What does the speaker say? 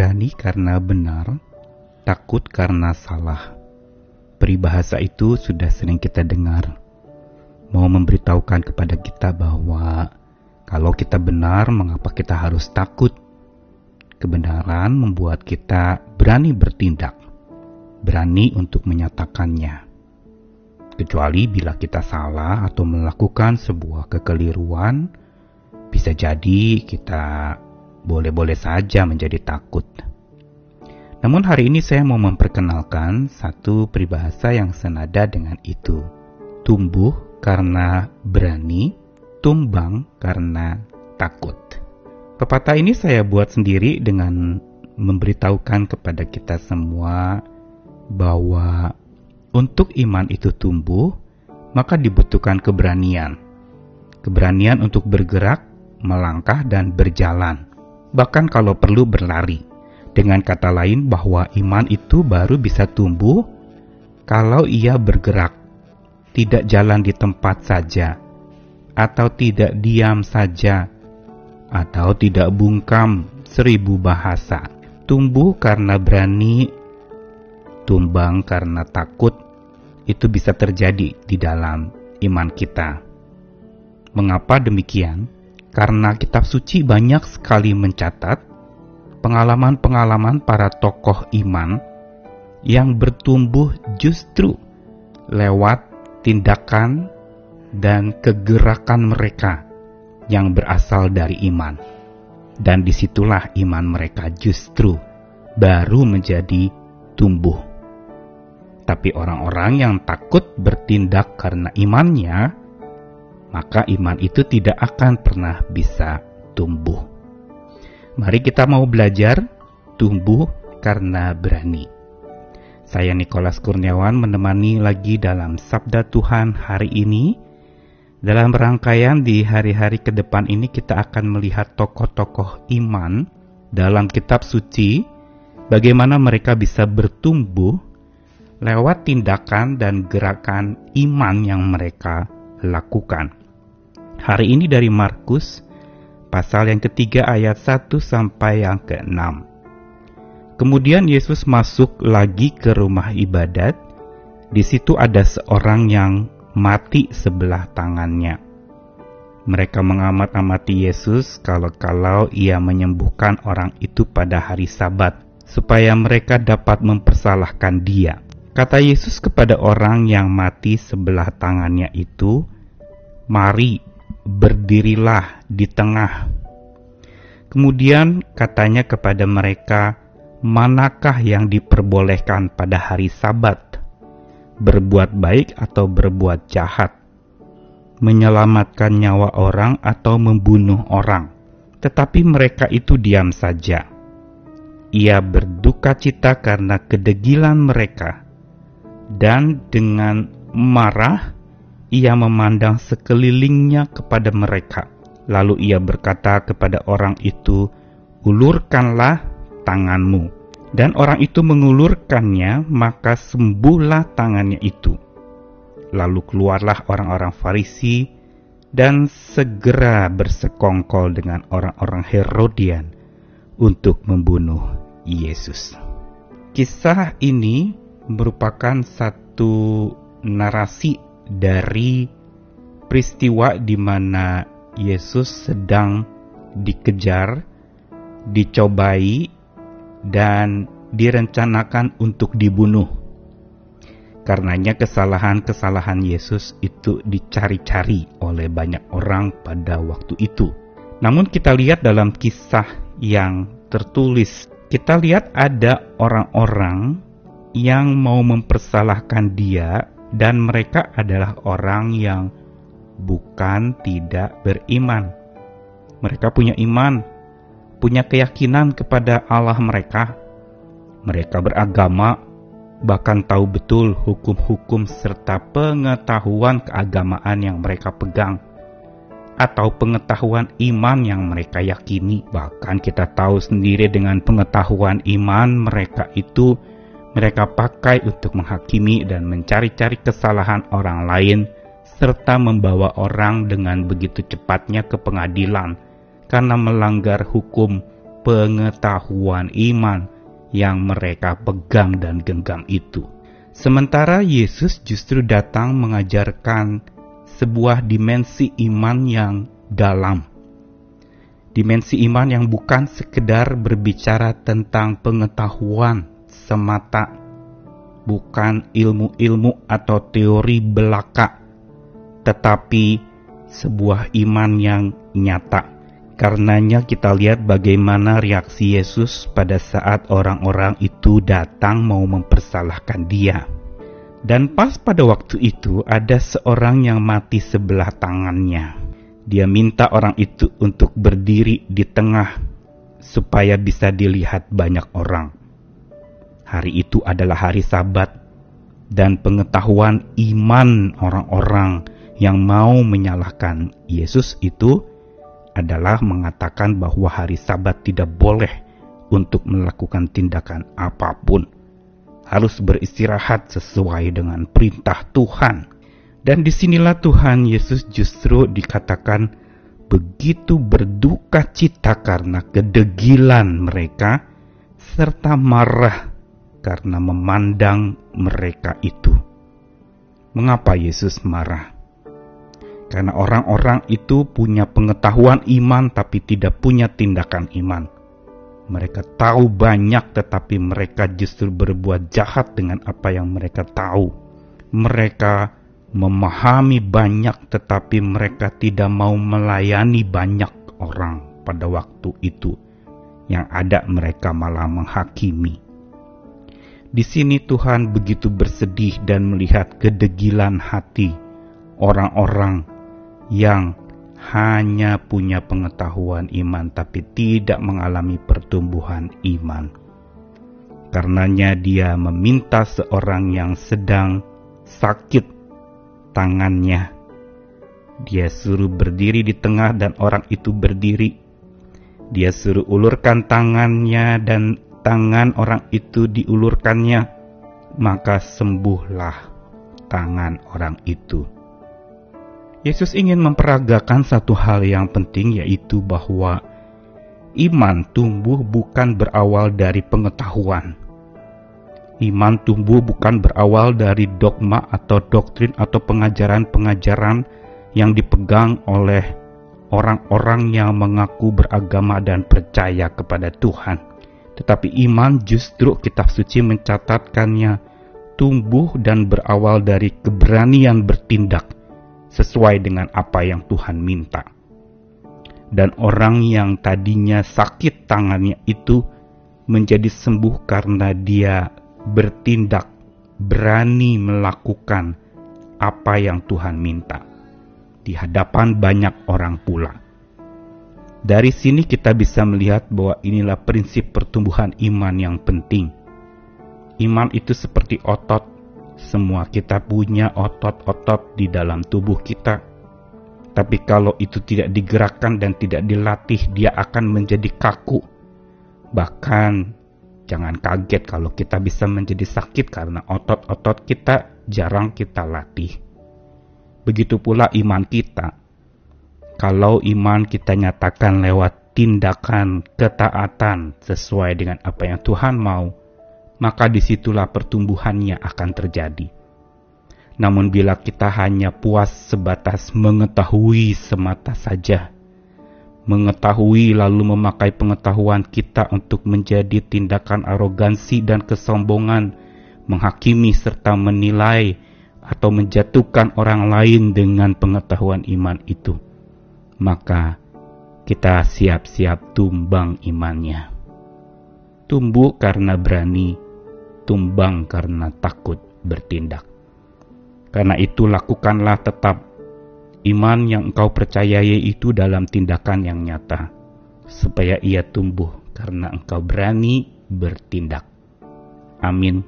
berani karena benar, takut karena salah. Peribahasa itu sudah sering kita dengar. Mau memberitahukan kepada kita bahwa kalau kita benar, mengapa kita harus takut? Kebenaran membuat kita berani bertindak, berani untuk menyatakannya. Kecuali bila kita salah atau melakukan sebuah kekeliruan, bisa jadi kita boleh-boleh saja menjadi takut. Namun hari ini saya mau memperkenalkan satu peribahasa yang senada dengan itu. Tumbuh karena berani, tumbang karena takut. Pepatah ini saya buat sendiri dengan memberitahukan kepada kita semua bahwa untuk iman itu tumbuh, maka dibutuhkan keberanian. Keberanian untuk bergerak, melangkah, dan berjalan. Bahkan kalau perlu berlari dengan kata lain bahwa iman itu baru bisa tumbuh kalau ia bergerak, tidak jalan di tempat saja, atau tidak diam saja, atau tidak bungkam seribu bahasa. Tumbuh karena berani, tumbang karena takut, itu bisa terjadi di dalam iman kita. Mengapa demikian? Karena kitab suci banyak sekali mencatat pengalaman-pengalaman para tokoh iman yang bertumbuh justru lewat tindakan dan kegerakan mereka yang berasal dari iman. Dan di situlah iman mereka justru baru menjadi tumbuh. Tapi orang-orang yang takut bertindak karena imannya, maka iman itu tidak akan pernah bisa tumbuh. Mari kita mau belajar tumbuh karena berani. Saya Nikolas Kurniawan menemani lagi dalam Sabda Tuhan hari ini. Dalam rangkaian di hari-hari ke depan ini kita akan melihat tokoh-tokoh iman dalam kitab suci, bagaimana mereka bisa bertumbuh lewat tindakan dan gerakan iman yang mereka lakukan. Hari ini dari Markus pasal yang ketiga ayat 1 sampai yang ke-6. Kemudian Yesus masuk lagi ke rumah ibadat. Di situ ada seorang yang mati sebelah tangannya. Mereka mengamat-amati Yesus kalau-kalau ia menyembuhkan orang itu pada hari Sabat, supaya mereka dapat mempersalahkan dia. Kata Yesus kepada orang yang mati sebelah tangannya itu, "Mari berdirilah di tengah. Kemudian katanya kepada mereka, manakah yang diperbolehkan pada hari Sabat? Berbuat baik atau berbuat jahat? Menyelamatkan nyawa orang atau membunuh orang? Tetapi mereka itu diam saja. Ia berduka cita karena kedegilan mereka, dan dengan marah ia memandang sekelilingnya kepada mereka. Lalu ia berkata kepada orang itu, "Ulurkanlah tanganmu." Dan orang itu mengulurkannya, maka sembuhlah tangannya itu. Lalu keluarlah orang-orang Farisi dan segera bersekongkol dengan orang-orang Herodian untuk membunuh Yesus. Kisah ini merupakan satu narasi dari peristiwa di mana Yesus sedang dikejar, dicobai, dan direncanakan untuk dibunuh. Karenanya kesalahan-kesalahan Yesus itu dicari-cari oleh banyak orang pada waktu itu. Namun kita lihat dalam kisah yang tertulis, kita lihat ada orang-orang yang mau mempersalahkan dia dan mereka adalah orang yang bukan tidak beriman. Mereka punya iman, punya keyakinan kepada Allah mereka. Mereka beragama, bahkan tahu betul hukum-hukum serta pengetahuan keagamaan yang mereka pegang, atau pengetahuan iman yang mereka yakini. Bahkan kita tahu sendiri dengan pengetahuan iman mereka itu mereka pakai untuk menghakimi dan mencari-cari kesalahan orang lain, serta membawa orang dengan begitu cepatnya ke pengadilan karena melanggar hukum pengetahuan iman yang mereka pegang dan genggam itu. Sementara Yesus justru datang mengajarkan sebuah dimensi iman yang dalam. Dimensi iman yang bukan sekedar berbicara tentang pengetahuan semata, bukan ilmu-ilmu atau teori belaka, tetapi sebuah iman yang nyata Karenanya kita lihat bagaimana reaksi Yesus pada saat orang-orang itu datang mau mempersalahkan dia. Dan pas pada waktu itu ada seorang yang mati sebelah tangannya. Dia minta orang itu untuk berdiri di tengah supaya bisa dilihat banyak orang. Hari itu adalah hari Sabat dan pengetahuan iman orang-orang yang mau menyalahkan Yesus itu adalah mengatakan bahwa hari Sabat tidak boleh untuk melakukan tindakan apa pun. Harus beristirahat sesuai dengan perintah Tuhan. Dan di sinilah Tuhan Yesus justru dikatakan begitu berduka cita karena kedegilan mereka, serta marah karena memandang mereka itu. Mengapa Yesus marah? Karena orang-orang itu punya pengetahuan iman tapi tidak punya tindakan iman. Mereka tahu banyak tetapi mereka justru berbuat jahat dengan apa yang mereka tahu. Mereka memahami banyak tetapi mereka tidak mau melayani banyak orang pada waktu itu. Yang ada mereka malah menghakimi. Di sini Tuhan begitu bersedih dan melihat kedegilan hati orang-orang yang hanya punya pengetahuan iman tapi tidak mengalami pertumbuhan iman. Karenanya dia meminta seorang yang sedang sakit tangannya. Dia suruh berdiri di tengah dan orang itu berdiri. Dia suruh ulurkan tangannya dan tangan orang itu diulurkannya. Maka sembuhlah tangan orang itu. Yesus ingin memperagakan satu hal yang penting yaitu bahwa iman tumbuh bukan berawal dari pengetahuan. Iman tumbuh bukan berawal dari dogma atau doktrin atau pengajaran-pengajaran yang dipegang oleh orang-orang yang mengaku beragama dan percaya kepada Tuhan. Tetapi iman justru kitab suci mencatatkannya tumbuh dan berawal dari keberanian bertindak sesuai dengan apa yang Tuhan minta. Dan orang yang tadinya sakit tangannya itu menjadi sembuh karena dia bertindak, berani melakukan apa yang Tuhan minta di hadapan banyak orang pula. Dari sini kita bisa melihat bahwa inilah prinsip pertumbuhan iman yang penting. Iman itu seperti otot semua kita punya otot-otot di dalam tubuh kita. Tapi kalau itu tidak digerakkan dan tidak dilatih, dia akan menjadi kaku. Bahkan jangan kaget kalau kita bisa menjadi sakit karena otot-otot kita jarang kita latih. Begitu pula iman kita. Kalau iman kita nyatakan lewat tindakan ketaatan sesuai dengan apa yang Tuhan mau, maka di situlah pertumbuhannya akan terjadi. Namun bila kita hanya puas sebatas mengetahui semata saja, mengetahui lalu memakai pengetahuan kita untuk menjadi tindakan arogansi dan kesombongan, menghakimi serta menilai atau menjatuhkan orang lain dengan pengetahuan iman itu, maka kita siap-siap tumbang imannya. Tumbuh karena berani tumbang karena takut bertindak. Karena itu lakukanlah tetap iman yang engkau percayai itu dalam tindakan yang nyata, supaya ia tumbuh karena engkau berani bertindak. Amin.